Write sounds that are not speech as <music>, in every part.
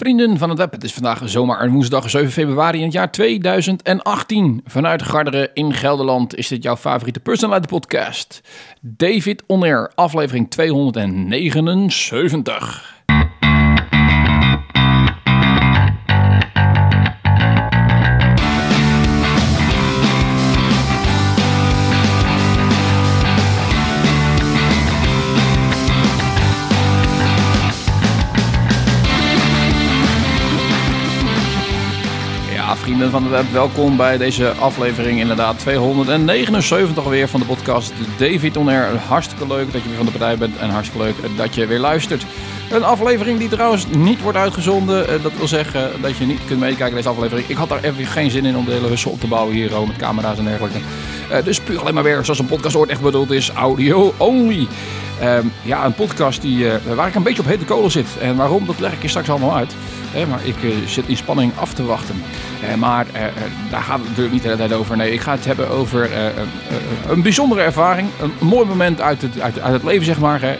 Vrienden van het web, het is vandaag zomaar een woensdag 7 februari in het jaar 2018. Vanuit Garderen in Gelderland is dit jouw favoriete personality podcast. David Onair, aflevering 279. Van web, welkom bij deze aflevering, inderdaad 279 alweer van de podcast David On Air. Hartstikke leuk dat je weer van de partij bent en hartstikke leuk dat je weer luistert. Een aflevering die trouwens niet wordt uitgezonden. Eh, Dat wil zeggen dat je niet kunt meekijken deze aflevering. Ik had daar even geen zin in om de hele hussel op te bouwen hier oh, met camera's en dergelijke. Eh, dus puur alleen maar weer zoals een podcast ooit echt bedoeld is, audio only. Ehm, ja, een podcast die, eh, waar ik een beetje op hete kolen zit. En waarom, dat leg ik je straks allemaal uit. Maar ik eh, zit in spanning af te wachten. Eh, maar eh, daar gaat het natuurlijk niet de hele tijd over. Nee, ik ga het hebben over een bijzondere ervaring. Een mooi moment uit het, uit, uit het leven, zeg maar. Hè.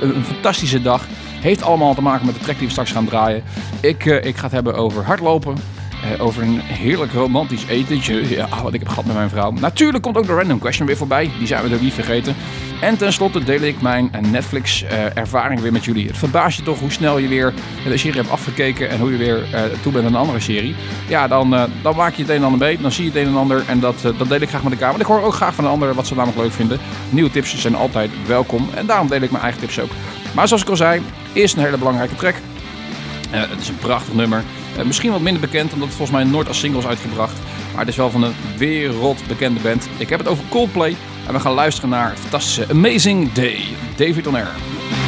Een fantastische dag. Heeft allemaal te maken met de track die we straks gaan draaien. Ik, ik ga het hebben over hardlopen. Eh, over een heerlijk romantisch etentje. Ja, wat ik heb gehad met mijn vrouw. Natuurlijk komt ook de random question weer voorbij. Die zijn we er niet vergeten. En tenslotte deel ik mijn Netflix-ervaring weer met jullie. Het verbaast je toch hoe snel je weer de serie hebt afgekeken. En hoe je weer eh, toe bent aan een andere serie. Ja, dan, eh, dan maak je het een en ander mee. Dan zie je het een en ander. En dat, eh, dat deel ik graag met elkaar. Want ik hoor ook graag van de anderen wat ze namelijk leuk vinden. Nieuwe tips zijn altijd welkom. En daarom deel ik mijn eigen tips ook. Maar zoals ik al zei, eerst een hele belangrijke track. Eh, het is een prachtig nummer. Eh, misschien wat minder bekend, omdat het volgens mij nooit als single is uitgebracht. Maar het is wel van een wereldbekende band. Ik heb het over Coldplay. En we gaan luisteren naar het fantastische Amazing Day. David On Air.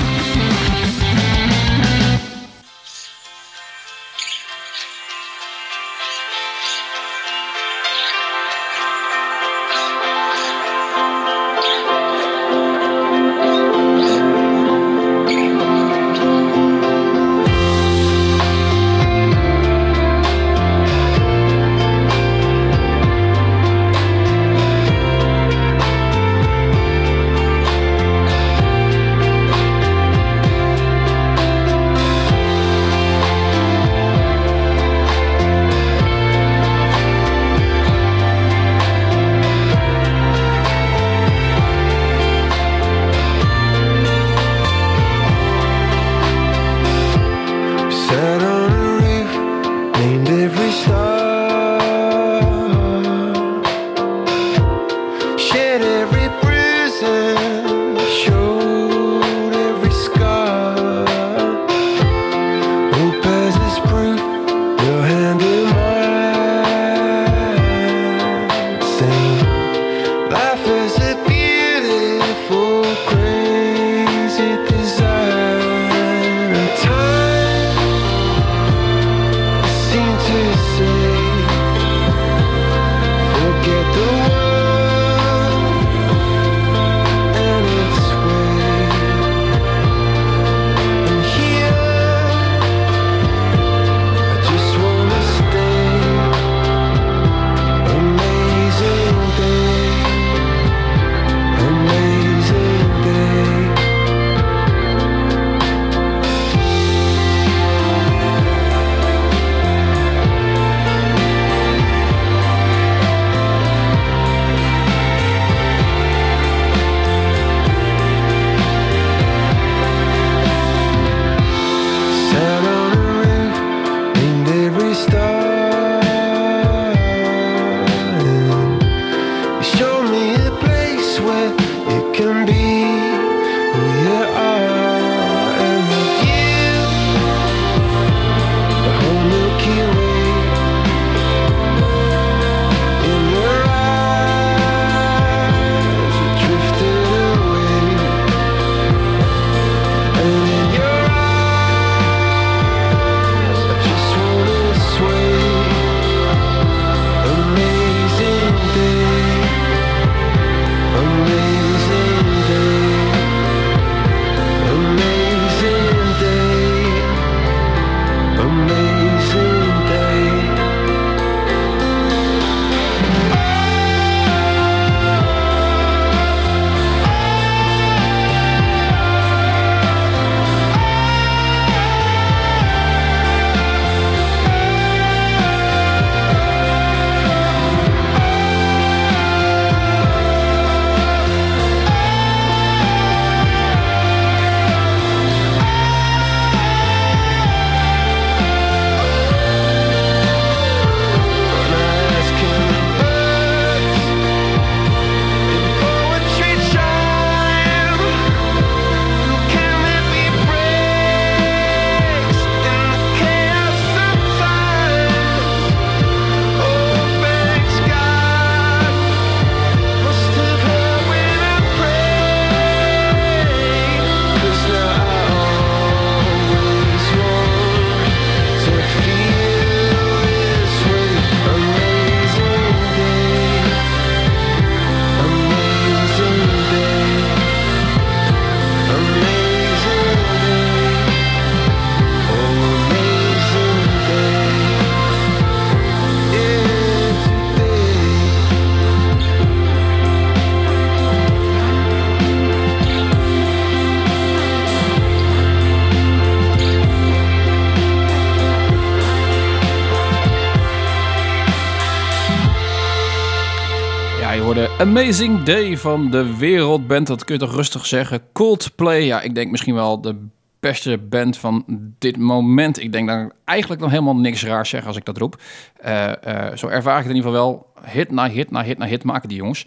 Amazing Day van de wereldband. Dat kun je toch rustig zeggen. Coldplay, ja, ik denk misschien wel de beste band van dit moment. Ik denk dan eigenlijk nog helemaal niks raars zeg als ik dat roep. Uh, uh, zo ervaar ik het in ieder geval wel. Hit na hit na hit na hit maken die jongens.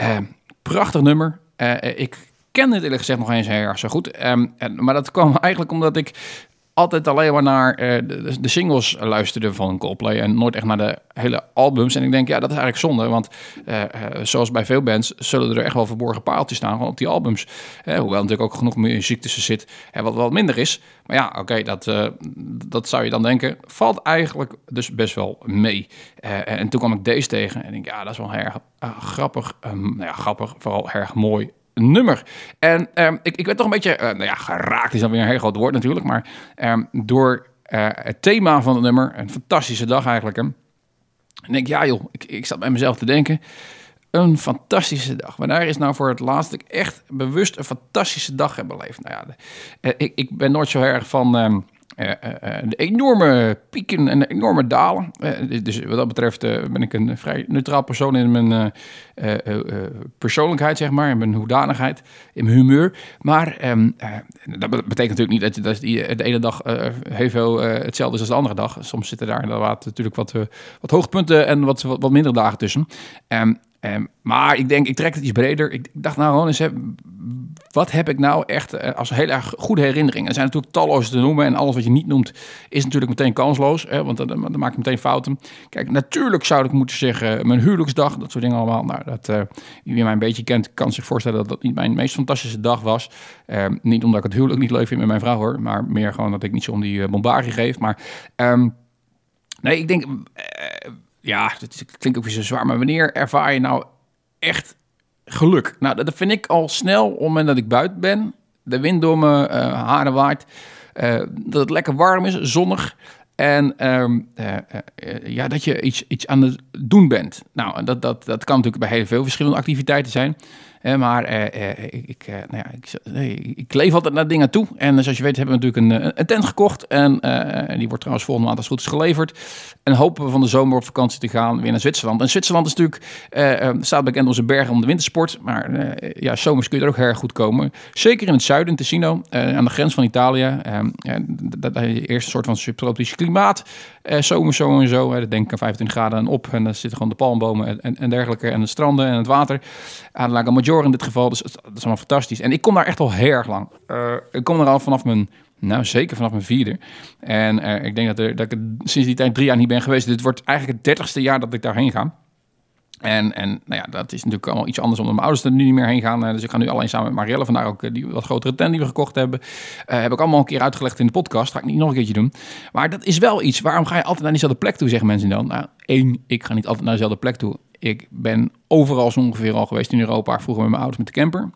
Uh, prachtig nummer. ik ken het eerlijk gezegd nog eens heel erg zo goed. Um, en, maar dat kwam <laughs> eigenlijk omdat ik altijd alleen maar naar uh, de, singles luisterde van Coldplay en nooit echt naar de hele albums. En ik denk, ja, dat is eigenlijk zonde, want uh, uh, zoals bij veel bands zullen er echt wel verborgen paaltjes staan op die albums. hoewel natuurlijk ook genoeg muziek tussen zit, en wat wat minder is. Maar ja, oké, dat, dat zou je dan denken, valt eigenlijk dus best wel mee. en toen kwam ik deze tegen en ik denk, ja, dat is wel erg grappig. Um, nou ja, grappig, vooral erg mooi nummer. En um, ik, ik werd toch een beetje, uh, nou ja, geraakt is dan weer een heel groot woord natuurlijk, maar um, door uh, het thema van het nummer, een fantastische dag eigenlijk. Hè. En denk, ja joh, ik, ik zat bij mezelf te denken, een fantastische dag. Wanneer is nou voor het laatst dat ik echt bewust een fantastische dag heb beleefd? Nou ja, de, uh, ik, ik ben nooit zo erg van... Um, uh, enorme pieken en enorme dalen. Dus wat dat betreft ben ik een vrij neutraal persoon in mijn persoonlijkheid, zeg maar, in mijn hoedanigheid, in mijn humeur. Maar um, dat betekent natuurlijk niet dat, dat die, de ene dag heel veel hetzelfde is als de andere dag. Soms zitten daar inderdaad natuurlijk wat, wat en wat, wat, wat minder dagen tussen. Um, Um, maar ik denk, ik trek het iets breder. Ik dacht nou eens, wat heb ik nou echt uh, als heel erg goede herinneringen? Er zijn natuurlijk talloze te noemen en alles wat je niet noemt is natuurlijk meteen kansloos, hè, want dan, dan maak je meteen fouten. Kijk, natuurlijk zou ik moeten zeggen mijn huwelijksdag, dat soort dingen allemaal. Nou, dat, uh, wie mij een beetje kent, kan zich voorstellen dat dat niet mijn meest fantastische dag was. Uh, niet omdat ik het huwelijk niet leuk vind met mijn vrouw hoor, maar meer gewoon dat ik niet zo om die bombardie geef. Maar um, nee, ik denk ja, dat klinkt ook weer zo zwaar, maar wanneer ervaar je nou echt geluk? Nou, dat vind ik al snel, op het moment dat ik buiten ben, de wind door mijn uh, haren waait, uh, dat het lekker warm is, zonnig. En um, uh, ja, dat je iets, iets aan het doen bent. Nou, dat, dat, dat kan natuurlijk bij heel veel verschillende activiteiten zijn maar eh, eh, ik, eh, nou ja, ik, ik leef altijd naar dingen toe. En zoals je weet hebben we natuurlijk een, tent gekocht. En die wordt trouwens volgende maand als goed is geleverd. En hopen we van de zomer op vakantie te gaan weer naar Zwitserland. En Zwitserland is natuurlijk, staat bekend onze bergen om de wintersport. Maar ja, zomers kun je er ook heel erg goed komen. Zeker in het zuiden, in Ticino, aan de grens van Italië. dat is eerst een soort van subtropisch klimaat. zomers zo en zo. dat denk ik aan 25 graden en op. En dan zitten gewoon de palmbomen en, en, dergelijke. En de stranden en het water. Aan Lago Maggiore in dit geval. Dus dat is allemaal fantastisch. En ik kom daar echt al heel erg lang. Uh, ik kom er al vanaf mijn, nou zeker vanaf mijn vierde. En uh, ik denk dat, er, dat ik sinds die tijd drie jaar niet ben geweest. Dit wordt eigenlijk het dertigste jaar dat ik daarheen ga. En, en nou ja, dat is natuurlijk allemaal iets anders omdat mijn ouders er nu niet meer heen gaan. Uh, dus ik ga nu alleen samen met Marielle, vandaar ook die wat grotere tent die we gekocht hebben. heb ik allemaal een keer uitgelegd in de podcast. Ga ik niet nog een keertje doen. Maar dat is wel iets. Waarom ga je altijd naar diezelfde plek toe, zeggen mensen dan? Nou, één, ik ga niet altijd naar dezelfde plek toe. Ik ben overal zo ongeveer al geweest in Europa. Vroeger met mijn ouders met de camper.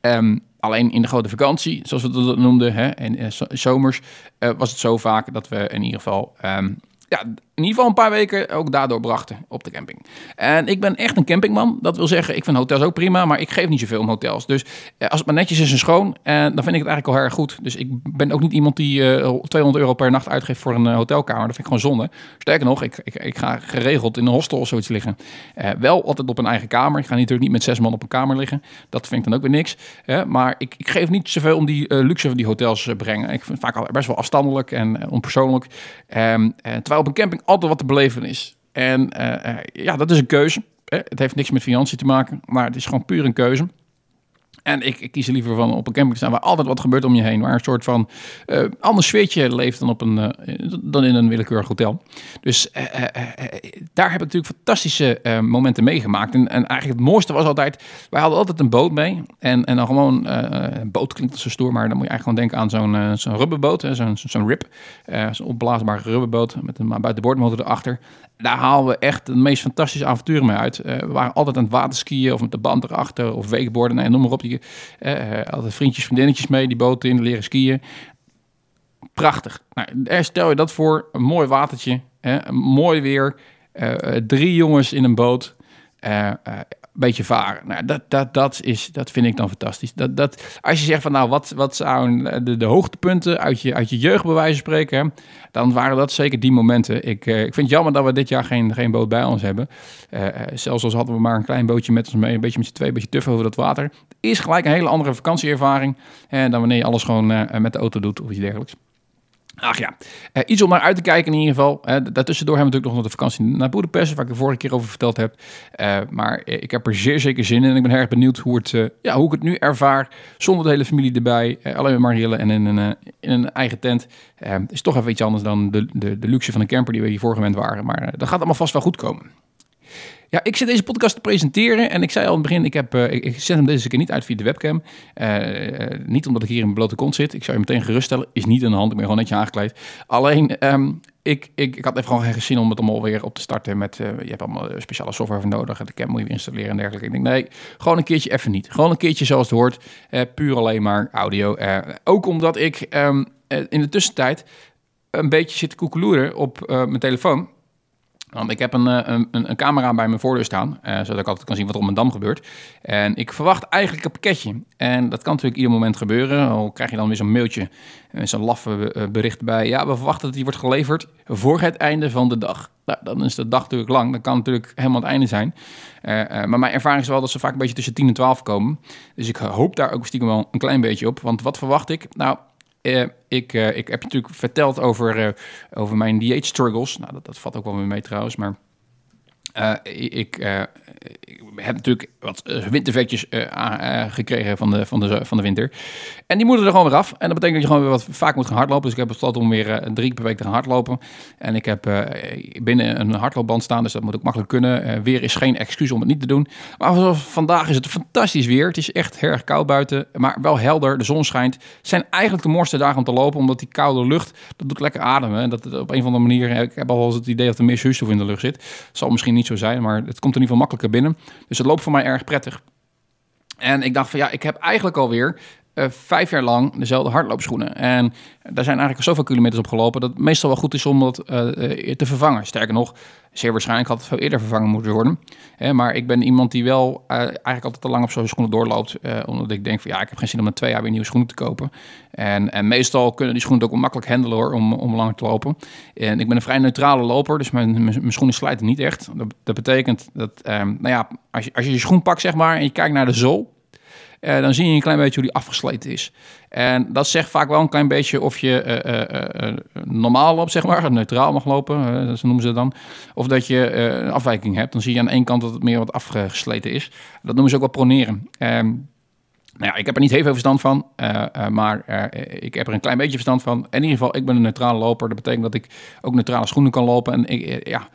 Um, alleen in de grote vakantie, zoals we dat noemden, hè, en uh, zomers, uh, was het zo vaak dat we in ieder geval um, ja, in ieder geval een paar weken ook daardoor brachten op de camping. En ik ben echt een campingman. Dat wil zeggen, ik vind hotels ook prima, maar ik geef niet zoveel om hotels. Dus eh, als het maar netjes is en schoon, eh, dan vind ik het eigenlijk al heel erg goed. Dus ik ben ook niet iemand die uh, eh, 200 euro per nacht uitgeeft voor een hotelkamer. Dat vind ik gewoon zonde. Sterker nog, ik, ik, ik ga geregeld in een hostel of zoiets liggen. Wel altijd op een eigen kamer. Ik ga natuurlijk niet met zes man op een kamer liggen. Dat vind ik dan ook weer niks. maar ik, ik geef niet zoveel om die luxe van die hotels brengen. Ik vind het vaak al best wel afstandelijk en onpersoonlijk. Um, terwijl op een camping altijd wat te beleven is. En uh, ja, dat is een keuze. Het heeft niks met financiën te maken, maar het is gewoon puur een keuze. En ik, ik, kies er liever van op een camping staan waar altijd wat gebeurt om je heen. Waar een soort van uh, ander sfeertje leeft dan, op een, uh, dan in een willekeurig hotel. Dus uh, daar heb ik natuurlijk fantastische momenten meegemaakt. En, en, eigenlijk het mooiste was altijd, wij hadden altijd een boot mee. En, en dan gewoon, een boot klinkt zo stoer, maar dan moet je eigenlijk gewoon denken aan zo'n zo'n rubberboot. Zo'n zo'n rip, zo'n opblaasbare rubberboot met een buitenboordmotor erachter daar halen we echt de meest fantastische avonturen mee uit. We waren altijd aan het waterskiën of met de band erachter of wakeboarden. Nee, noem maar op. Uh, altijd vriendjes, vriendinnetjes mee, die boten in, leren skiën. Prachtig. Nou, stel je dat voor, een mooi watertje, mooi weer, uh, drie jongens in een boot. Beetje varen. Nou, dat, dat, dat, is, dat vind ik dan fantastisch. Dat, dat, als je zegt van nou, wat, wat zijn de, de hoogtepunten uit je, uit je jeugd bij wijze van spreken, dan waren dat zeker die momenten. Ik, uh, ik vind het jammer dat we dit jaar geen, geen boot bij ons hebben. Uh, zelfs als hadden we maar een klein bootje met ons mee, een beetje met z'n twee, een beetje tuf over dat water. Is gelijk een hele andere vakantieervaring dan wanneer je alles gewoon met de auto doet of iets dergelijks. Ach ja, uh, iets om naar uit te kijken in ieder geval. Uh, daartussendoor hebben we natuurlijk nog de vakantie naar Boedapest, waar ik de vorige keer over verteld heb. Uh, maar ik heb er zeer zeker zin in en ik ben erg benieuwd hoe, het, ja, hoe ik het nu ervaar. Zonder de hele familie erbij, alleen met Marielle en in een, in een eigen tent. Is toch even iets anders dan de, de, de luxe van een camper die we hiervoor gewend waren. Maar dat gaat allemaal vast wel goed komen. Ja, ik zit deze podcast te presenteren en ik zei al in het begin, ik, heb, uh, ik, zet hem deze keer niet uit via de webcam. Uh, uh, niet omdat ik hier in mijn blote kont zit. Ik zou je meteen geruststellen, is niet in de hand. Ik ben gewoon netje aangekleed. Alleen, um, ik, ik, ik had even gewoon geen zin om het allemaal weer op te starten met, je hebt allemaal speciale software voor nodig. De cam moet je weer installeren en dergelijke. Ik denk, nee, gewoon een keertje even niet. Gewoon een keertje zoals het hoort. puur alleen maar audio. ook omdat ik um, in de tussentijd een beetje zit te koekeloeren op mijn telefoon. Want ik heb een, eh, een, een, camera bij mijn voordeur staan, uh, zodat ik altijd kan zien wat er op mijn dam gebeurt. En ik verwacht eigenlijk een pakketje. En dat kan natuurlijk ieder moment gebeuren. Al krijg je dan weer zo'n mailtje zo'n laffe eh, bericht bij. Ja, we verwachten dat die wordt geleverd voor het einde van de dag. Nou, dan is de dag natuurlijk lang. Dan kan natuurlijk helemaal het einde zijn. Maar mijn ervaring is wel dat ze vaak een beetje tussen 10 en 12 komen. Dus ik hoop daar ook stiekem wel een klein beetje op. Want wat verwacht ik? Nou, uh, ik, uh, ik heb natuurlijk verteld over, uh, over mijn dieet struggles. Nou, dat, dat valt ook wel weer mee trouwens. Maar ik, ik heb natuurlijk wat wintervetjes gekregen van de, van, de, van de winter. En die moeten er gewoon weer af. En dat betekent dat je gewoon weer wat vaak moet gaan hardlopen. Dus ik heb besloten om weer drie keer per week te gaan hardlopen. En ik heb binnen een hardloopband staan, dus dat moet ook makkelijk kunnen. weer is geen excuus om het niet te doen. Maar vandaag is het fantastisch weer. Het is echt erg koud buiten, maar wel helder. De zon schijnt. Het zijn eigenlijk de mooiste dagen om te lopen, omdat die koude lucht, dat doet lekker ademen. En dat op een of andere manier, ik heb al eens het idee dat er meer zuurstof in de lucht zit. Zal misschien niet zo zijn, maar het komt in ieder geval makkelijker binnen. Dus het loopt voor mij erg prettig. En ik dacht van ja, ik heb eigenlijk alweer uh, vijf jaar lang dezelfde hardloopschoenen. En daar zijn eigenlijk zoveel kilometers op gelopen dat het meestal wel goed is om dat uh, te vervangen. Sterker nog, zeer waarschijnlijk had het veel eerder vervangen moeten worden. maar ik ben iemand die wel eigenlijk altijd te lang op zo'n schoenen doorloopt. omdat ik denk van ja, ik heb geen zin om na twee jaar weer nieuwe schoenen te kopen. En, en meestal kunnen die schoenen ook makkelijk handelen hoor, om, om langer te lopen. En ik ben een vrij neutrale loper, dus mijn, mijn, schoenen slijten niet echt. Dat, dat betekent dat, nou ja, als je, als je je schoen pakt zeg maar en je kijkt naar de zool uh, dan zie je een klein beetje hoe die afgesleten is. En dat zegt vaak wel een klein beetje of je uh, uh, normaal loopt, zeg maar, neutraal mag lopen, dat noemen ze dan. Of dat je een afwijking hebt. Dan zie je aan één kant dat het meer wat afgesleten is. Dat noemen ze ook wel proneren. Ehm, nou ja, ik heb er niet heel veel verstand van, maar ik heb er een klein beetje verstand van. In ieder geval, ik ben een neutrale loper. Dat betekent dat ik ook neutrale schoenen kan lopen. En ik, ja.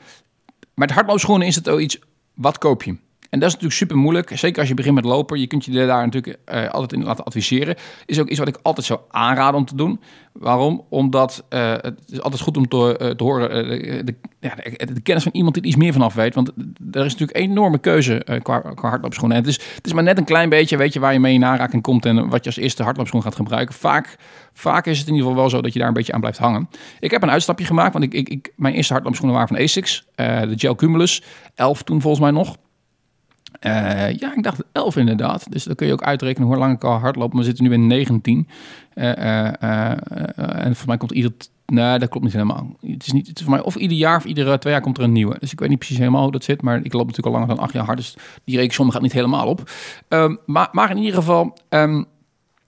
Met hardloopschoenen is het ook iets, wat koop je? En dat is natuurlijk super moeilijk. Zeker als je begint met lopen. Je kunt je daar natuurlijk uh, altijd in laten adviseren. Is ook iets wat ik altijd zou aanraden om te doen. Waarom? Omdat uh, het is altijd goed om te, te horen de, de, de, kennis van iemand die er iets meer vanaf weet. Want er is natuurlijk een enorme keuze qua, qua hardloopschoenen. En het, is, het is maar net een klein beetje, weet je, waar je mee in aanraking komt en wat je als eerste hardloopschoen gaat gebruiken. Vaak, vaak is het in ieder geval wel zo dat je daar een beetje aan blijft hangen. Ik heb een uitstapje gemaakt, want ik, ik mijn eerste hardloopschoenen waren van Asics. de Gel Cumulus, 11 toen volgens mij nog. Uh, ja, ik dacht 11 inderdaad. Dus dan kun je ook uitrekenen hoe lang ik al hardloop. We zitten nu in 19. Uh, uh, en voor mij komt ieder... Nee, dat klopt niet helemaal. Het is, niet, voor mij of ieder jaar of iedere twee jaar komt er een nieuwe. Dus ik weet niet precies helemaal hoe dat zit. Maar ik loop natuurlijk al langer dan acht jaar hard. Dus die rekensom gaat niet helemaal op. Um, maar, maar in ieder geval... Um,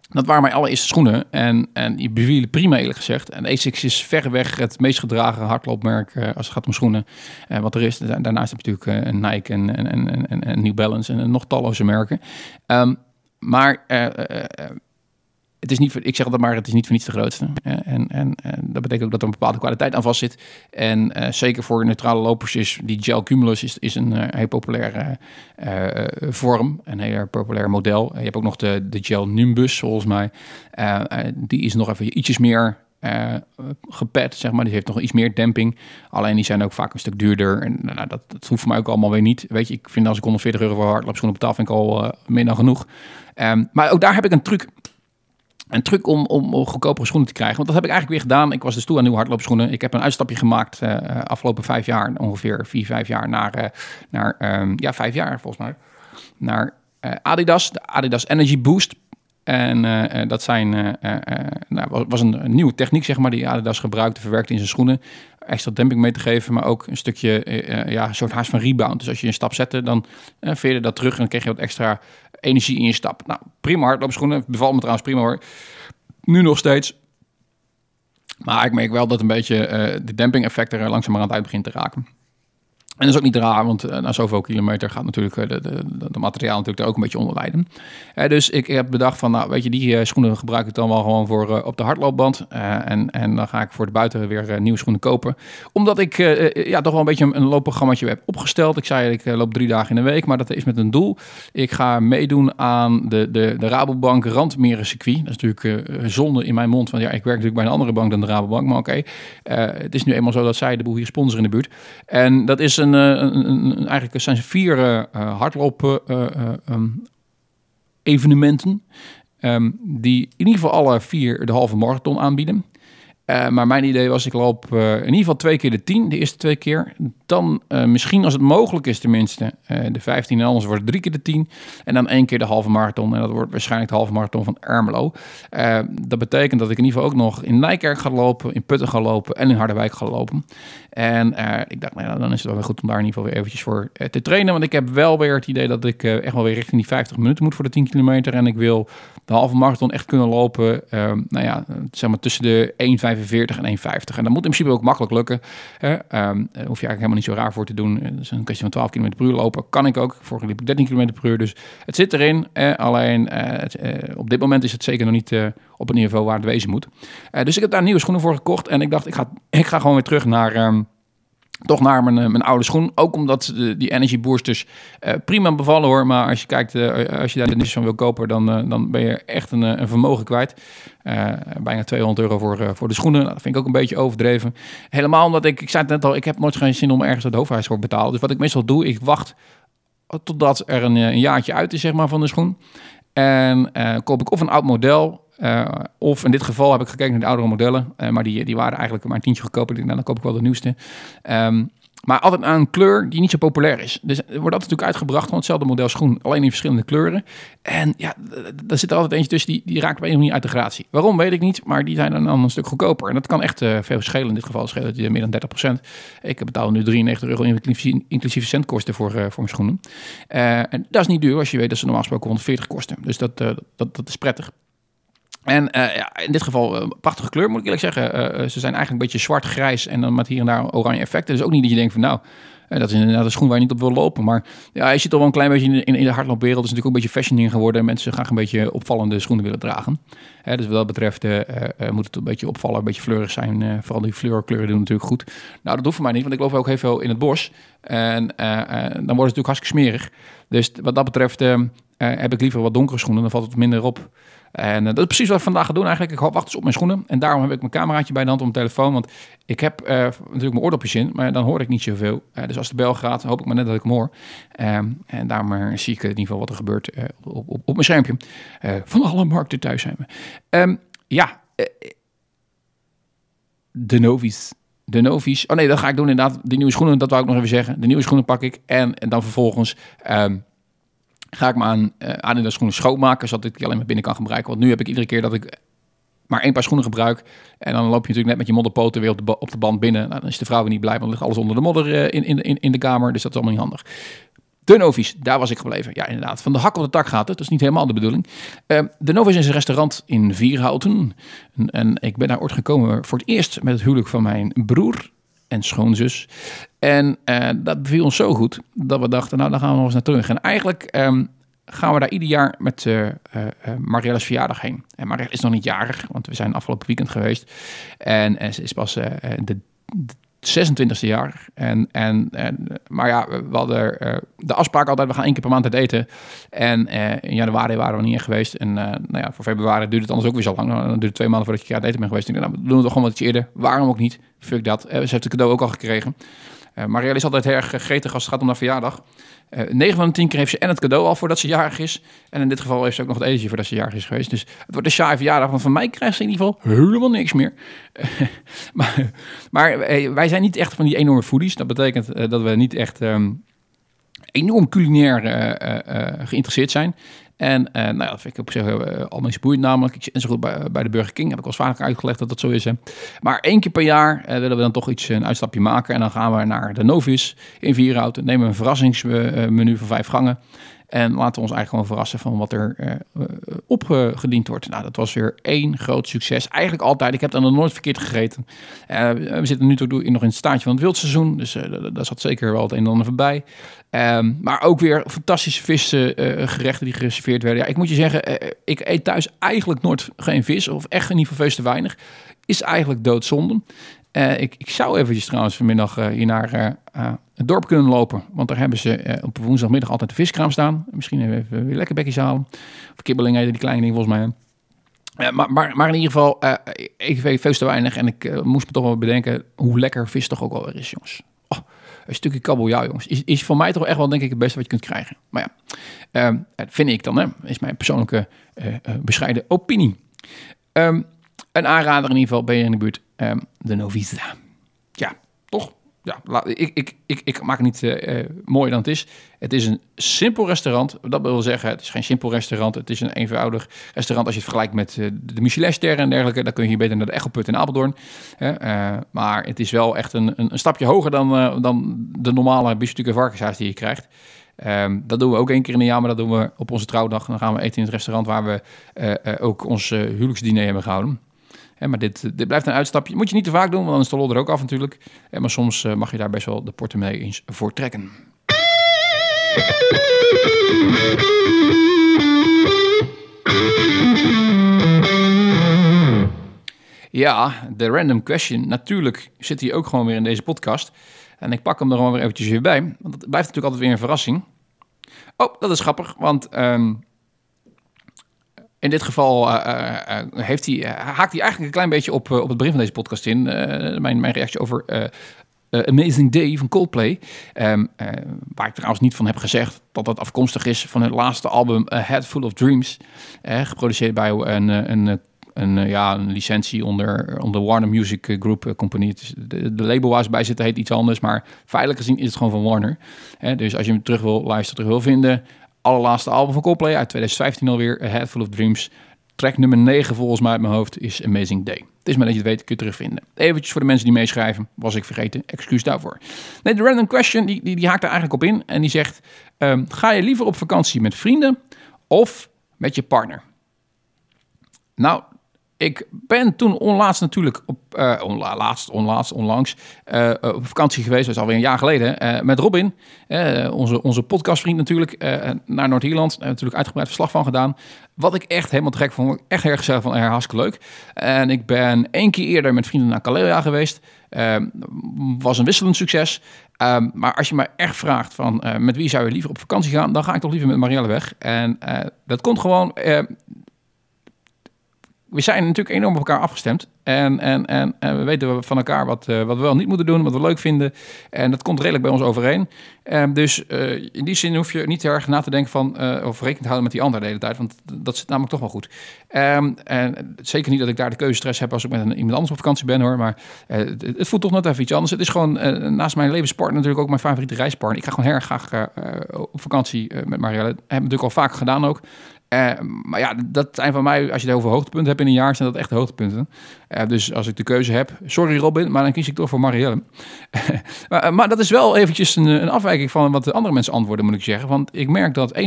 dat waren mijn allereerste schoenen. En, en die bevielen prima eerlijk gezegd. En Asics is verreweg het meest gedragen hardloopmerk uh, als het gaat om schoenen. Uh, wat er is. Daarnaast heb je natuurlijk uh, Nike en, en, en, en, New Balance en nog talloze merken. Um, maar het is niet voor, ik zeg dat maar, het is niet voor niets de grootste. En, en, en, dat betekent ook dat er een bepaalde kwaliteit aan vast zit. En uh, zeker voor neutrale lopers is die gel cumulus is, is een uh, heel populaire uh, vorm. Een heel populair model. je hebt ook nog de, de gel nimbus, volgens mij. die is nog even ietsjes meer uh, gepet, zeg maar. Die heeft nog iets meer demping. Alleen die zijn ook vaak een stuk duurder. En nou, dat, hoeft voor mij ook allemaal weer niet. Weet je, ik vind als ik 140 euro voor hardloopschoenen betaal, vind ik al uh, meer dan genoeg. Um, maar ook daar heb ik een truc een truc om, om, goedkopere schoenen te krijgen. Want dat heb ik eigenlijk weer gedaan. Ik was dus toe aan nieuwe hardloopschoenen. Ik heb een uitstapje gemaakt uh, afgelopen vijf jaar, ongeveer vier, vijf jaar, naar, uh, naar um, ja, vijf jaar volgens mij. naar Adidas, de Adidas Energy Boost. En dat zijn, nou, was een, nieuwe techniek, zeg maar, die Adidas gebruikte, verwerkte in zijn schoenen extra demping mee te geven, maar ook een stukje, ja, een soort haast van rebound. Dus als je een stap zette, dan veerde dat terug en dan kreeg je wat extra energie in je stap. Nou, prima hardloopschoenen, bevalt me trouwens prima hoor. Nu nog steeds. Maar ik merk wel dat een beetje uh, de demping effect er aan het uit begint te raken. En dat is ook niet raar, want uh, na zoveel kilometer gaat natuurlijk uh, de, de, materiaal natuurlijk er ook een beetje onder lijden. Uh, dus ik heb bedacht van, nou weet je, die schoenen gebruik ik dan wel gewoon voor op de hardloopband. en, en dan ga ik voor de buiten weer nieuwe schoenen kopen. Omdat ik ja, toch wel een beetje een, loopprogrammaatje heb opgesteld. Ik zei, ik loop drie dagen in de week, maar dat is met een doel. Ik ga meedoen aan de, de, de Rabobank Randmeren circuit. Dat is natuurlijk zonde in mijn mond, want ja, ik werk natuurlijk bij een andere bank dan de Rabobank. Maar oké, het is nu eenmaal zo dat zij de boel hier sponsoren in de buurt. En dat is een een, eigenlijk zijn vier uh, hardloop um, evenementen. Um, die in ieder geval alle vier de halve marathon aanbieden. Uh, maar mijn idee was, ik loop uh, in ieder geval twee keer de 10, de eerste twee keer. Dan uh, misschien als het mogelijk is tenminste, de 15 en anders wordt het drie keer de 10. En dan één keer de halve marathon en dat wordt waarschijnlijk de halve marathon van Ermelo. dat betekent dat ik in ieder geval ook nog in Nijkerk ga lopen, in Putten ga lopen en in Harderwijk ga lopen. En ik dacht, nou, dan is het wel weer goed om daar in ieder geval weer eventjes voor te trainen. Want ik heb wel weer het idee dat ik echt wel weer richting die 50 minuten moet voor de 10 kilometer. En ik wil de halve marathon echt kunnen lopen, nou ja, zeg maar tussen de 1,5 1,45 en 1,50. En dat moet in principe ook makkelijk lukken. Hè? Um, daar hoef je eigenlijk helemaal niet zo raar voor te doen. Dat is een kwestie van 12 km per uur lopen. Kan ik ook. Vorige liep ik 13 km per uur. Dus het zit erin. Eh, alleen uh, op dit moment is het zeker nog niet op het niveau waar het wezen moet. dus ik heb daar nieuwe schoenen voor gekocht. En ik dacht, ik ga, ik ga gewoon weer terug naar... Um, toch naar mijn, mijn oude schoen. Ook omdat de, die energy boosters uh, prima bevallen hoor. Maar als je kijkt, uh, als je daar niets van wil kopen, dan, dan ben je echt een, een vermogen kwijt. bijna 200 euro voor, voor de schoenen. Nou, dat vind ik ook een beetje overdreven. Helemaal omdat ik, ik zei het net al, ik heb nooit geen zin om ergens het hoofdhuis voor te betalen. Dus wat ik meestal doe, ik wacht totdat er een, een jaartje uit is zeg maar, van de schoen. En koop ik of een oud model uh, of in dit geval heb ik gekeken naar de oudere modellen, uh, maar die, die waren eigenlijk maar een tientje goedkoper. Nou, dan koop ik wel de nieuwste. Um, maar altijd aan een kleur die niet zo populair is. Dus er wordt altijd natuurlijk uitgebracht van hetzelfde model schoen, alleen in verschillende kleuren. En ja, daar zit er altijd eentje tussen die, die raakt of andere uit de gratie. Waarom weet ik niet, maar die zijn dan een stuk goedkoper. En dat kan echt uh, veel schelen. In dit geval schelen die meer dan 30%. Ik betaal nu 93 euro inclusief, inclusief centkosten voor, voor mijn schoenen. En dat is niet duur als je weet dat ze normaal gesproken 140 kosten. Dus dat, dat, dat is prettig. En ja, in dit geval uh, prachtige kleur, moet ik eerlijk zeggen. Uh, ze zijn eigenlijk een beetje zwart-grijs en dan met hier en daar oranje effecten. Dus ook niet dat je denkt van nou, dat is inderdaad een schoen waar je niet op wil lopen. Maar ja, je zit toch wel een klein beetje in, in, de hardloopwereld. is natuurlijk ook een beetje fashion in geworden. En mensen graag een beetje opvallende schoenen willen dragen. Dus wat dat betreft moet het een beetje opvallen, een beetje fleurig zijn. vooral die fleurkleuren doen natuurlijk goed. Nou, dat hoeft voor mij niet, want ik loop ook heel veel in het bos. En dan wordt het natuurlijk hartstikke smerig. Dus wat dat betreft heb ik liever wat donkere schoenen. Dan valt het minder op. En uh, dat is precies wat ik vandaag ga doen eigenlijk. Ik wacht dus op mijn schoenen. En daarom heb ik mijn cameraatje bij de hand op mijn telefoon. Want ik heb uh, natuurlijk mijn oordopjes in, maar dan hoor ik niet zoveel. Uh, dus als de bel gaat, hoop ik maar net dat ik hem hoor. Ehm, en daarom zie ik in ieder geval wat er gebeurt op, op, op, mijn schermpje. van alle markten thuis zijn we. Um, ja, de Novi's. De Novi's. Oh nee, dat ga ik doen inderdaad. De nieuwe schoenen, dat wou ik nog even zeggen. De nieuwe schoenen pak ik. En, en dan vervolgens... Um, ga ik me aan uh, Adidas schoenen schoonmaken, zodat ik die alleen maar binnen kan gebruiken. Want nu heb ik iedere keer dat ik maar één paar schoenen gebruik. En dan loop je natuurlijk net met je modderpoten weer op de, op de band binnen. Nou, dan is de vrouw weer niet blij, want dan ligt alles onder de modder uh, in, in, in de kamer. Dus dat is allemaal niet handig. De Novi's, daar was ik gebleven. Ja, inderdaad. Van de hak op de tak gaat het. Dat is niet helemaal de bedoeling. Uh, de Novi's is een restaurant in Vierhouten. En, en, ik ben daar ooit gekomen voor het eerst met het huwelijk van mijn broer en schoonzus. En uh, dat beviel ons zo goed dat we dachten, nou dan gaan we nog eens naar terug. En eigenlijk um, gaan we daar ieder jaar met uh, Marielle's verjaardag heen. En Marielle is nog niet jarig, want we zijn afgelopen weekend geweest. En, ze is pas de 26e jaar. En, en, en, maar ja, we hadden uh, de afspraak altijd, we gaan één keer per maand uit eten. En uh, in januari waren we niet in geweest. En uh, nou ja, voor februari duurt het anders ook weer zo lang. Dan duurt het twee maanden voordat je uit eten bent geweest. En nou, we doen het toch gewoon wat eerder. Waarom ook niet? Fuck dat. ze heeft het cadeau ook al gekregen. Uh, Marielle is altijd heel erg gretig als het gaat om haar verjaardag. Uh, eh, 9 van de 10 keer heeft ze en het cadeau al voordat ze jarig is. En in dit geval heeft ze ook nog het etentje voordat ze jarig is geweest. Dus het wordt een saaie verjaardag. Want van mij krijgt ze in ieder geval helemaal niks meer. <laughs> maar maar wij zijn niet echt van die enorme foodies. Dat betekent dat we niet echt... Um, enorm culinair geïnteresseerd zijn. En uh, nou ja, dat vind ik op zich uh, al mensen boeiend namelijk. Ik zit zo goed bij, bij de Burger King. Heb ik al vaker uitgelegd dat dat zo is. Hè. Maar één keer per jaar uh, willen we dan toch iets, een uitstapje maken. En dan gaan we naar de Novis in Vierhout. Nemen we een verrassingsmenu van vijf gangen. En laten we ons eigenlijk gewoon verrassen van wat er uh, opgediend wordt. Nou, dat was weer één groot succes. Eigenlijk altijd. Ik heb dan nog nooit verkeerd gegeten. Uh, we zitten nu toch nog in het staatje van het wildseizoen. Dus daar zat zeker wel het een en ander voorbij. Um, maar ook weer fantastische visgerechten die gereserveerd werden. Ja, ik moet je zeggen, ik eet thuis eigenlijk nooit geen vis. Of echt in ieder geval te weinig. Is eigenlijk doodzonde. Uh, ik, ik, zou eventjes trouwens vanmiddag uh, hier naar uh, het dorp kunnen lopen. Want daar hebben ze op woensdagmiddag altijd de viskraam staan. Misschien even weer lekker bekjes halen. Of kibbeling die kleine dingen volgens mij. Maar, maar, maar, in ieder geval, ik weet veel te weinig. En ik moest me toch wel bedenken hoe lekker vis toch ook wel is, jongens. Oh, een stukje kabeljauw, jongens. Is, is voor mij toch echt wel, denk ik, het beste wat je kunt krijgen. Maar ja, vind ik dan, hè. Is mijn persoonlijke bescheiden opinie. Um, een aanrader in ieder geval, ben je in de buurt, um, de Novisa. Ja, toch? Ja, ik, ik, ik, ik maak het niet uh, mooier dan het is. Het is een simpel restaurant. Dat wil zeggen, het is geen simpel restaurant. Het is een eenvoudig restaurant als je het vergelijkt met uh, de Michelinsterren en dergelijke. Dan kun je beter naar de Echelput in Apeldoorn. Maar het is wel echt een, een, een stapje hoger dan, dan de normale biefstuk en varkenshuis die je krijgt. Um, dat doen we ook één keer in een jaar, maar dat doen we op onze trouwdag. Dan gaan we eten in het restaurant waar we ook ons huwelijksdiner hebben gehouden maar dit, blijft een uitstapje. Moet je niet te vaak doen, want dan is de er ook af natuurlijk. maar soms eh, mag je daar best wel de portemonnee eens voor trekken. Ja, de random question. Natuurlijk zit hij ook gewoon weer in deze podcast. En ik pak hem er gewoon weer eventjes weer bij. Want het blijft natuurlijk altijd weer een verrassing. Oh, dat is grappig, want ehm, in dit geval uh, uh, heeft hij, haakt hij eigenlijk een klein beetje op, op het begin van deze podcast in. mijn, mijn reactie over Amazing Day van Coldplay. Um, waar ik trouwens niet van heb gezegd dat dat afkomstig is van hun laatste album A Head Full of Dreams. geproduceerd bij een, een een, ja, een licentie onder, onder Warner Music Group Company. Het de, de, label waar ze bij zitten heet iets anders, maar feitelijk gezien is het gewoon van Warner. dus als je hem terug wil luisteren, terug wil vinden, allerlaatste album van Coldplay uit 2015 alweer, A Head Full of Dreams. Track nummer 9 volgens mij uit mijn hoofd is Amazing Day. Het is maar dat je het weet, kun je terugvinden. Eventjes voor de mensen die meeschrijven, was ik vergeten, excuus daarvoor. Nee, de random question, die, die, die haakt er eigenlijk op in. En die zegt, um, ga je liever op vakantie met vrienden of met je partner? Nou, ik ben toen onlaatst natuurlijk op, onlaatst, onlangs, uh, op vakantie geweest, dat is alweer een jaar geleden, met Robin, onze, onze podcastvriend natuurlijk, naar Noord-Ierland. natuurlijk uitgebreid verslag van gedaan. Wat ik echt helemaal trek vond, echt erg gezellig van, erg hartstikke leuk. En ik ben één keer eerder met vrienden naar Calera geweest. was een wisselend succes. Um, maar als je me echt vraagt van met wie zou je liever op vakantie gaan, dan ga ik toch liever met Marielle weg. En dat komt gewoon we zijn natuurlijk enorm op elkaar afgestemd. En, en, en, en we weten van elkaar wat, uh, wat we wel niet moeten doen, wat we leuk vinden. En dat komt redelijk bij ons overeen. Um, dus uh, in die zin hoef je niet erg na te denken van, uh, of rekening te houden met die ander de hele tijd. Want dat zit namelijk toch wel goed. Um, en zeker niet dat ik daar de keuzestress heb als ik met iemand anders op vakantie ben hoor. Maar het, het, voelt toch net even iets anders. Het is gewoon naast mijn levenspartner natuurlijk ook mijn favoriete reispartner. Ik ga gewoon heel erg graag op vakantie met Marielle. Hebben we natuurlijk al vaak gedaan ook. Uh, maar ja, dat zijn van mij, als je het over hoogtepunten hebt in een jaar, zijn dat echt hoogtepunten. Uh, dus als ik de keuze heb, sorry Robin, maar dan kies ik toch voor Marielle. <laughs> maar, eh, maar, dat is wel eventjes een, een, afwijking van wat de andere mensen antwoorden, moet ik zeggen. Want ik merk dat 61%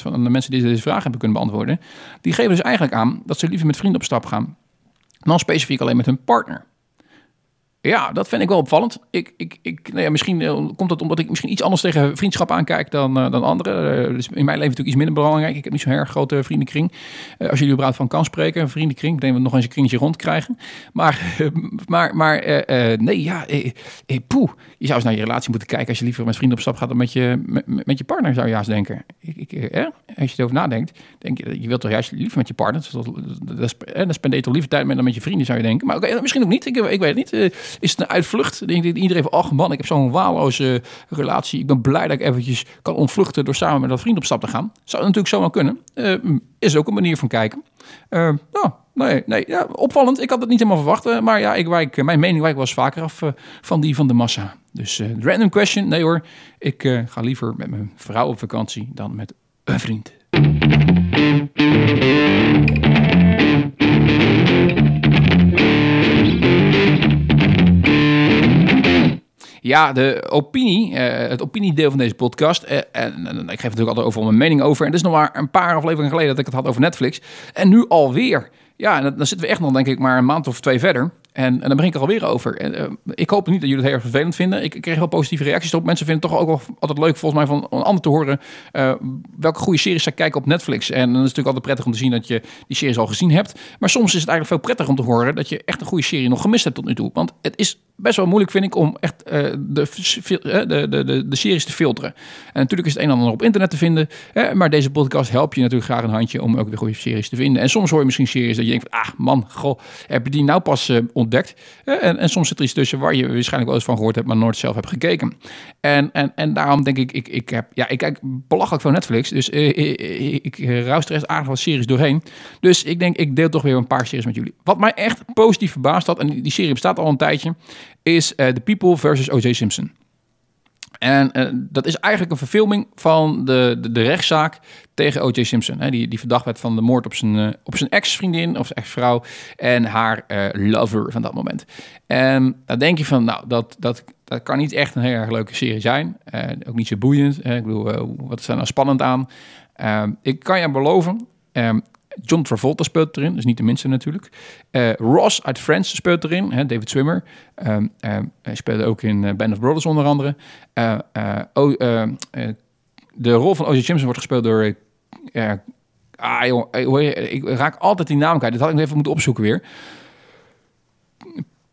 van de mensen die deze vraag hebben kunnen beantwoorden, die geven dus eigenlijk aan dat ze liever met vrienden op stap gaan. Dan specifiek alleen met hun partner. Ja, dat vind ik wel opvallend. Ik, ik, ik, nou ja, misschien uh, komt dat omdat ik misschien iets anders tegen vriendschap aankijk dan, uh, dan anderen. Uh, dus in mijn leven natuurlijk iets minder belangrijk. Ik heb niet zo'n erg grote vriendenkring. als jullie überhaupt van kan spreken, een vriendenkring. Ik denk dat we nog eens een kringetje rondkrijgen. Maar, <laughs> maar, maar nee, ja, poeh. Je zou eens naar je relatie moeten kijken als je liever met vrienden op stap gaat dan met je, met, je partner, zou je juist denken. Ik, ik, eh, als je erover nadenkt, denk je, je wilt toch juist liever met je partner. Dat, dat, dan spendeer je toch liever tijd met dan met je vrienden, zou je denken. Maar okay, misschien ook niet. Ik, ik weet het niet is het een uitvlucht? Denk iedereen van, oh man, ik heb zo'n waalloze relatie. Ik ben blij dat ik eventjes kan ontvluchten door samen met dat vriend op stap te gaan. Zou natuurlijk zomaar kunnen. Is ook een manier van kijken. Nou, Nee, nee ja, opvallend. Ik had het niet helemaal verwacht. maar ja, ik wijk, mijn mening wijkt wel eens vaker af van die van de massa. Dus random question. Nee hoor, ik ga liever met mijn vrouw op vakantie dan met een vriend. Ja, de opinie, uh, het opiniedeel van deze podcast. Uh, en, ik geef natuurlijk altijd over mijn mening over. En het is nog maar een paar afleveringen geleden dat ik het had over Netflix. En nu alweer. Ja, en dan zitten we echt nog, denk ik, maar een maand of twee verder. En, en dan begin ik er alweer over. En, uh, ik hoop niet dat jullie het heel erg vervelend vinden. Ik, ik, kreeg wel positieve reacties erop. Mensen vinden het toch ook wel altijd leuk, volgens mij, van een ander te horen. Uh, welke goede series zij kijken op Netflix. En dan is het natuurlijk altijd prettig om te zien dat je die series al gezien hebt. Maar soms is het eigenlijk veel prettiger om te horen dat je echt een goede serie nog gemist hebt tot nu toe. Want het is best wel moeilijk, vind ik, om echt uh, de, de, de, de, de series te filteren. En natuurlijk is het een en ander op internet te vinden. maar deze podcast helpt je natuurlijk graag een handje om ook weer goede series te vinden. En soms hoor je misschien series dat je denkt, ah man, goh, heb je die nou pas ontdekt? En, en, soms zit er iets tussen waar je waarschijnlijk wel eens van gehoord hebt, maar nooit zelf hebt gekeken. En, en, en daarom denk ik, ik, ik, heb, ja, ik kijk belachelijk van Netflix. Dus uh, ik, ik, ik ruis er aardig wat series doorheen. Dus ik denk, ik deel toch weer een paar series met jullie. Wat mij echt positief verbaasd had, en die, serie bestaat al een tijdje, is uh, The People versus O.J. Simpson. En uh, dat is eigenlijk een verfilming van de, de, de rechtszaak tegen O.J. Simpson. Hè, die, die verdacht werd van de moord op zijn, uh, op zijn ex-vriendin of ex-vrouw en haar uh, lover van dat moment. En dan denk je van, nou, dat, dat, dat kan niet echt een heel erg leuke serie zijn. ook niet zo boeiend. Hè. Ik bedoel, wat is er nou spannend aan? Ik kan je beloven, ehm, John Travolta speelt erin, dus niet de minste natuurlijk. Uh, Ross uit Friends speelt erin, hè, David Swimmer. Um, hij speelde ook in uh, Band of Brothers onder andere. Uh, oh, de rol van O.J. Simpson wordt gespeeld door... ah, joh, ik raak altijd die naam kwijt. Dat had ik even moeten opzoeken weer.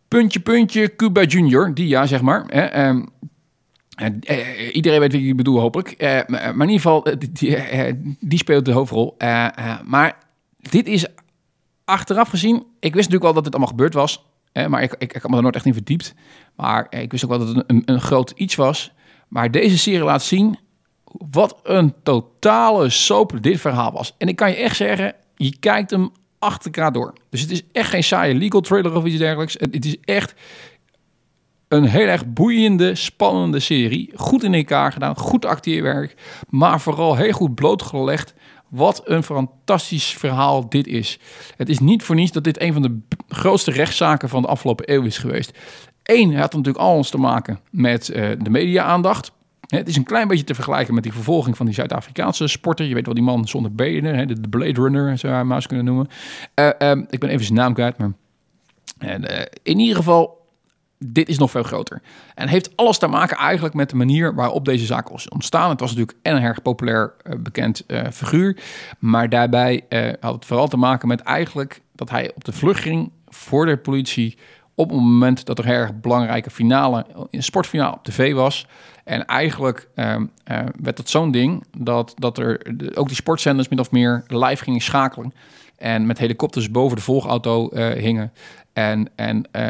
Puntje, puntje, Cuba Junior. Die ja, zeg maar. Hè, uh, iedereen weet wie ik bedoel, hopelijk. Uh, maar, in ieder geval, die, die speelt de hoofdrol. maar dit is achteraf gezien, ik wist natuurlijk wel dat dit allemaal gebeurd was, hè, maar ik, ik, ik had me er nooit echt in verdiept. Maar ik wist ook wel dat het een, een groot iets was. Maar deze serie laat zien wat een totale soap dit verhaal was. En ik kan je echt zeggen, je kijkt hem achter elkaar door. Dus het is echt geen saaie legal trailer of iets dergelijks. Het is echt een heel erg boeiende, spannende serie. Goed in elkaar gedaan, goed acteerwerk, maar vooral heel goed blootgelegd wat een fantastisch verhaal dit is. Het is niet voor niets dat dit een van de grootste rechtszaken van de afgelopen eeuw is geweest. Eén, het had natuurlijk alles te maken met uh, de media-aandacht. Het is een klein beetje te vergelijken met die vervolging van die Zuid-Afrikaanse sporter. Je weet wel, die man zonder benen, de Blade Runner, zou je hem maar eens kunnen noemen. Uh, um, ik ben even zijn naam kwijt, maar... En, uh, in ieder geval, dit is nog veel groter. En heeft alles te maken eigenlijk met de manier waarop deze zaak was ontstaan. Het was natuurlijk een erg populair uh, bekend uh, figuur. Maar daarbij uh, had het vooral te maken met eigenlijk dat hij op de vlucht ging voor de politie. Op het moment dat er een erg belangrijke finale, een sportfinale op tv was. En eigenlijk ehm, werd dat zo'n ding dat, dat er ook die sportzenders min of meer live gingen schakelen. En met helikopters boven de volgauto hingen. En, en uh,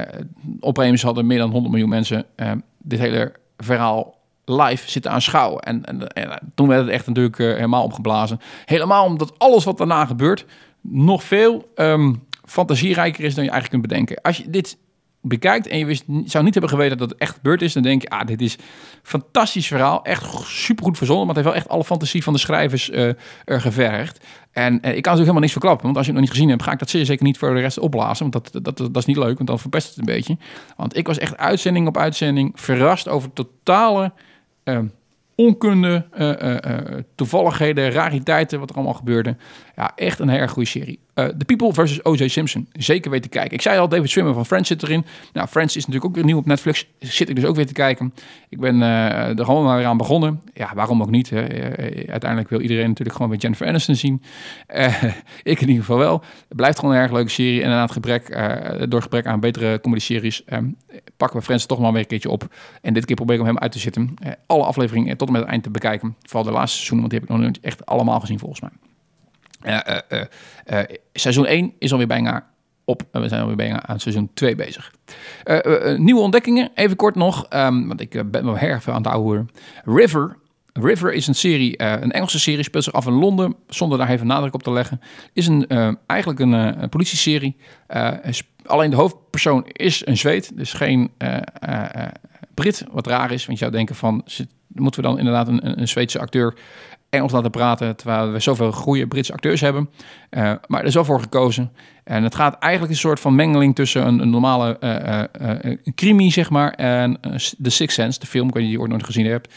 opeens hadden meer dan 100 miljoen mensen uh, dit hele verhaal live zitten aanschouwen. En, en, en toen werd het echt natuurlijk helemaal opgeblazen. Helemaal omdat alles wat daarna gebeurt nog veel um, fantasierijker is dan je eigenlijk kunt bedenken. Als je dit bekijkt en je wist, zou niet hebben geweten dat het echt gebeurd is, dan denk je, ah, dit is een fantastisch verhaal. Echt supergoed verzonnen, maar het heeft wel echt alle fantasie van de schrijvers uh, er gevergd. En uh, ik kan natuurlijk helemaal niks verklappen, want als je het nog niet gezien hebt, ga ik dat zeer zeker niet voor de rest opblazen, want dat, dat, dat, is niet leuk, want dan verpest het een beetje. Want ik was echt uitzending op uitzending verrast over totale... Uh, onkunde, toevalligheden, rariteiten, wat er allemaal gebeurde. Ja, echt een erg goede serie. Uh, The People versus O.J. Simpson. Zeker weten te kijken. Ik zei al, David Swimmer van Friends zit erin. Nou, Friends is natuurlijk ook weer nieuw op Netflix. Zit ik dus ook weer te kijken. Ik ben uh, er gewoon maar weer aan begonnen. Ja, waarom ook niet? Hè? uiteindelijk wil iedereen natuurlijk gewoon weer Jennifer Aniston zien. <laughs> ik in ieder geval wel. Het blijft gewoon een erg leuke serie. En inderdaad, gebrek, door gebrek aan betere comedy-series... pakken we Friends toch maar weer een keertje op. En dit keer probeer ik hem uit te zitten. alle afleveringen tot en met het eind te bekijken. Vooral de laatste seizoenen, want die heb ik nog niet echt allemaal gezien volgens mij. Uh, uh, uh, seizoen 1 is alweer bijna op. We zijn alweer bijna aan seizoen 2 bezig. nieuwe ontdekkingen, even kort nog. Um, want ik ben wel veel aan het ouwen. River River is een serie, een Engelse serie, speelt zich af in Londen, zonder daar even nadruk op te leggen. Is een, eigenlijk een, een politieserie. alleen de hoofdpersoon is een Zweed, dus geen Brit, wat raar is. Want je zou denken van, moeten we dan inderdaad een, een Zweedse acteur Engels laten praten, terwijl we zoveel goede Britse acteurs hebben. Uh, maar er is wel voor gekozen. En het gaat eigenlijk een soort van mengeling tussen een, een normale uh, zeg maar, en The Sixth Sense, de film, ik je die ooit nooit gezien hebt.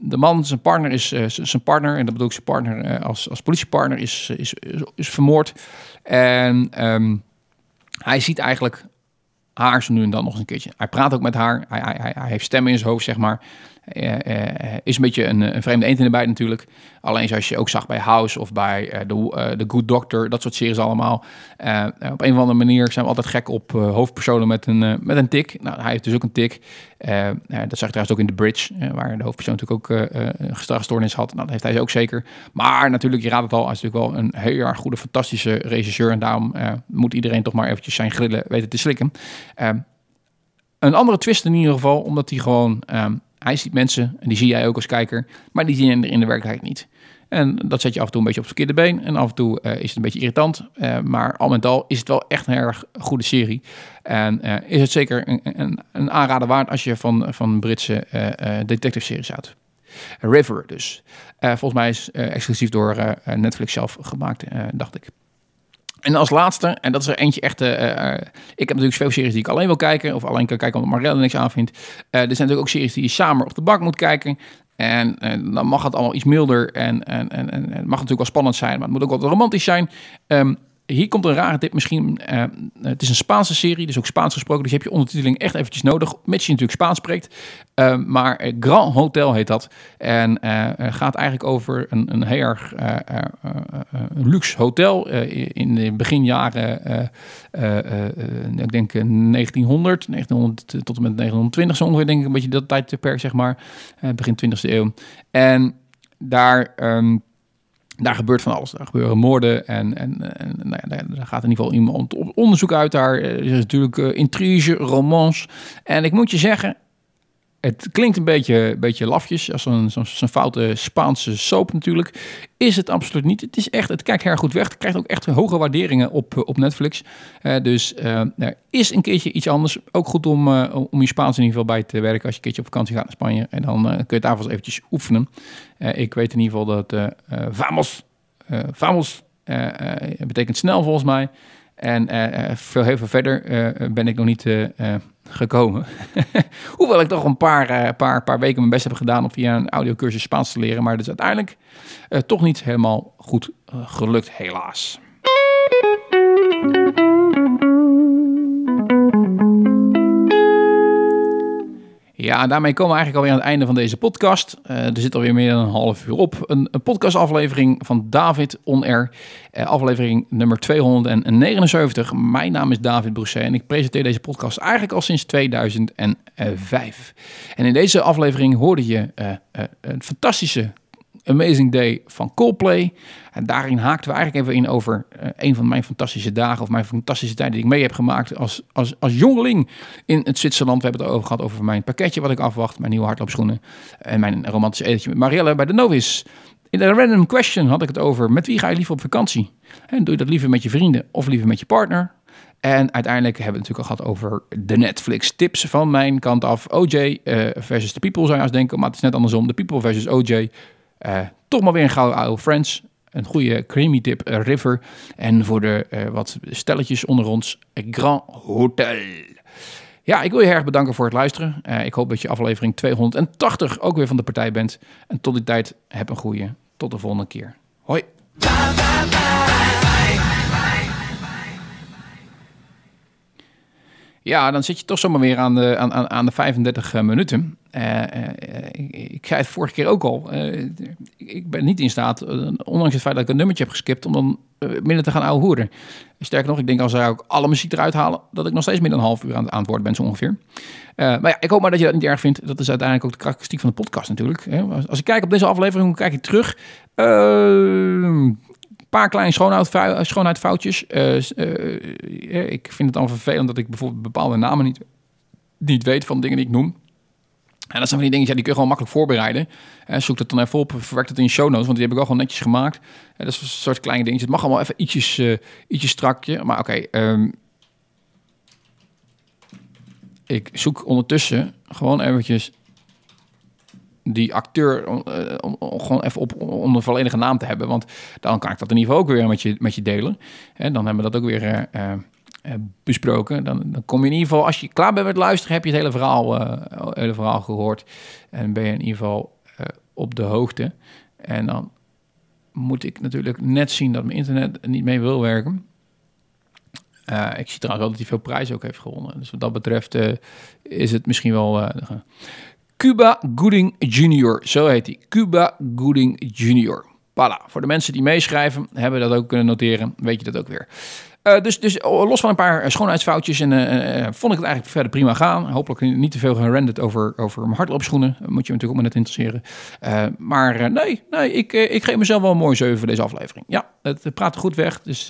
de man, zijn partner is, zijn partner, en dat bedoel ik zijn partner als, als politiepartner, is, is, is, vermoord. En um, hij ziet eigenlijk haar zo nu en dan nog eens een keertje. Hij praat ook met haar. Hij, hij, hij heeft stemmen in zijn hoofd, zeg maar. Uh, is een beetje een, een, vreemde eend in de bijt natuurlijk. Alleen zoals je ook zag bij House of bij uh, The, Good Doctor, dat soort series allemaal. op een of andere manier zijn we altijd gek op hoofdpersonen met een, met een tik. Nou, hij heeft dus ook een tik. dat zag je trouwens ook in The Bridge, waar de hoofdpersoon natuurlijk ook een gedragstoornis had. Nou, dat heeft hij ook zeker. Maar natuurlijk, je raadt het al, hij is natuurlijk wel een heel erg goede, fantastische regisseur. En daarom moet iedereen toch maar eventjes zijn grillen weten te slikken. een andere twist in ieder geval, omdat hij gewoon... Hij ziet mensen, en die zie jij ook als kijker, maar die zien er in de werkelijkheid niet. En dat zet je af en toe een beetje op het verkeerde been. En af en toe uh, is het een beetje irritant. Uh, maar al met al is het wel echt een erg goede serie. En uh, is het zeker een, een, een, aanrader waard als je van, van Britse detective series houdt. River dus. volgens mij is exclusief door Netflix zelf gemaakt, dacht ik. En als laatste, en dat is er eentje echt. Uh, ik heb natuurlijk veel series die ik alleen wil kijken, of alleen kan kijken omdat Marelle niks aan vindt. Er zijn natuurlijk ook series die je samen op de bak moet kijken. En, dan mag het allemaal iets milder en, en, en, en, het mag natuurlijk wel spannend zijn, maar het moet ook wel romantisch zijn. Um, hier komt een rare tip misschien. Uh, het is een Spaanse serie, dus ook Spaans gesproken. Dus je hebt je ondertiteling echt eventjes nodig, mits je natuurlijk Spaans spreekt. Uh, maar Grand Hotel heet dat. En uh, gaat eigenlijk over een, een heel erg luxe hotel in de beginjaren, ik denk 1900, 1900 tot en met 1920 zo ongeveer, denk ik, een beetje dat tijdperk, zeg maar. begin 20e eeuw. En daar... Um, daar gebeurt van alles. Daar gebeuren moorden en, en, en nou ja, daar gaat in ieder geval iemand op onderzoek uit. Daar er is natuurlijk uh, intrige, romance. En ik moet je zeggen, het klinkt een beetje, beetje lafjes, als een, zo'n foute Spaanse soap natuurlijk. Is het absoluut niet. Het is echt, het kijkt heel goed weg. Het krijgt ook echt hoge waarderingen op, op Netflix. Uh, dus uh, er is een keertje iets anders. Ook goed om, om je Spaans in ieder geval bij te werken als je een keertje op vakantie gaat naar Spanje. En dan kun je het vast eventjes oefenen. ik weet in ieder geval dat vamos, vamos betekent snel volgens mij. En veel, heel veel verder ben ik nog niet gekomen. <laughs> Hoewel ik toch een paar, paar, paar weken mijn best heb gedaan om via een audiocursus Spaans te leren. Maar dat is uiteindelijk toch niet helemaal goed gelukt, helaas. Ja, daarmee komen we eigenlijk alweer aan het einde van deze podcast. Uh, er zit alweer meer dan een half uur op. Een, een podcastaflevering van David On Air. Uh, aflevering nummer 279. Mijn naam is David Brousset en ik presenteer deze podcast eigenlijk al sinds 2005. En in deze aflevering hoorde je uh, een fantastische Amazing Day van Coldplay. En daarin haakten we eigenlijk even in over uh, een van mijn fantastische dagen of mijn fantastische tijd die ik mee heb gemaakt als, als, als jongeling in het Zwitserland. We hebben het over gehad over mijn pakketje wat ik afwacht, mijn nieuwe hardloopschoenen en mijn romantische etentje met Marielle bij de Novis. In de random question had ik het over met wie ga je liever op vakantie? En doe je dat liever met je vrienden of liever met je partner? En uiteindelijk hebben we het natuurlijk al gehad over de Netflix tips van mijn kant af. OJ eh, versus The People zou je als denken, maar het is net andersom. The People versus OJ. Uh, toch maar weer een gouden oude Friends. Een goede creamy tip, uh, River. En voor de uh, wat stelletjes onder ons, Grand Hotel. Ja, ik wil je erg bedanken voor het luisteren. ik hoop dat je aflevering 280 ook weer van de partij bent. En tot die tijd, heb een goede. Tot de volgende keer. Hoi. Ja, dan zit je toch zomaar weer aan de, aan, aan de 35 eh, minuten. Uh, ik, ik, zei het vorige keer ook al. Ik ben niet in staat, ondanks het feit dat ik een nummertje heb geskipt, om dan minder te gaan ouwe hoeren. Sterker nog, ik denk als zij ook alle muziek eruit halen, dat ik nog steeds meer dan een half uur aan, het woord ben, zo ongeveer. maar ja, ik hoop maar dat je dat niet erg vindt. Dat is uiteindelijk ook de karakteristiek van de podcast natuurlijk. Als, ik kijk op deze aflevering, kijk ik terug? Paar kleine schoonheidsfoutjes. Uh, uh, ik vind het dan vervelend dat ik bijvoorbeeld bepaalde namen niet, niet weet van dingen die ik noem. En dat zijn van die dingen, ja, die kun je gewoon makkelijk voorbereiden. En zoek dat dan even op, verwerk het in je show notes, want die heb ik al gewoon netjes gemaakt. En dat is een soort kleine dingetjes. Het mag allemaal even ietsjes, uh, ietsjes strakje. Maar oké, um, ik zoek ondertussen gewoon eventjes die acteur uh, om, om, gewoon even op om de volledige naam te hebben. Want dan kan ik dat in ieder geval ook weer met je, met je delen. En dan hebben we dat ook weer uh, uh, besproken. Dan, dan kom je in ieder geval, als je klaar bent met luisteren, heb je het hele verhaal, hele verhaal gehoord. En ben je in ieder geval op de hoogte. En dan moet ik natuurlijk net zien dat mijn internet niet mee wil werken. Ik zie trouwens wel dat hij veel prijzen ook heeft gewonnen. Dus wat dat betreft is het misschien wel... Cuba Gooding Jr., zo heet hij. Cuba Gooding Jr. Voilà, voor de mensen die meeschrijven, hebben dat ook kunnen noteren. Weet je dat ook weer. Uh, dus, dus los van een paar schoonheidsfoutjes en, uh, vond ik het eigenlijk verder prima gaan. Hopelijk niet te veel gerenderd over, over mijn hardloopschoenen. Moet je natuurlijk ook maar net interesseren. Maar nee, nee ik, ik geef mezelf wel een mooi 7 voor deze aflevering. Ja, het praat goed weg, dus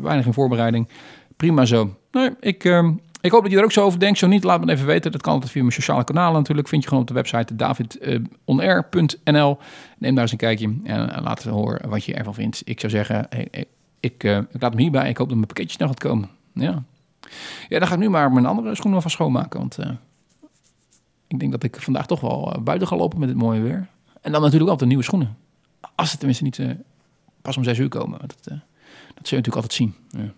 weinig in voorbereiding. Prima zo. Nee, ik, ehm, ik hoop dat je er ook zo over denkt. Zo niet, laat me even weten. Dat kan altijd via mijn sociale kanalen natuurlijk. Vind je gewoon op de website davidonair.nl. Neem daar eens een kijkje en laat horen wat je ervan vindt. Ik zou zeggen, ik, ik, uh, ik laat hem hierbij. Ik hoop dat mijn pakketje snel gaat komen. Ja. ja, dan ga ik nu maar mijn andere schoenen van schoonmaken. Want uh, ik denk dat ik vandaag toch wel buiten ga lopen met het mooie weer. En dan natuurlijk altijd nieuwe schoenen. Als ze tenminste niet pas om zes uur komen. Dat, dat zul je natuurlijk altijd zien. Ja.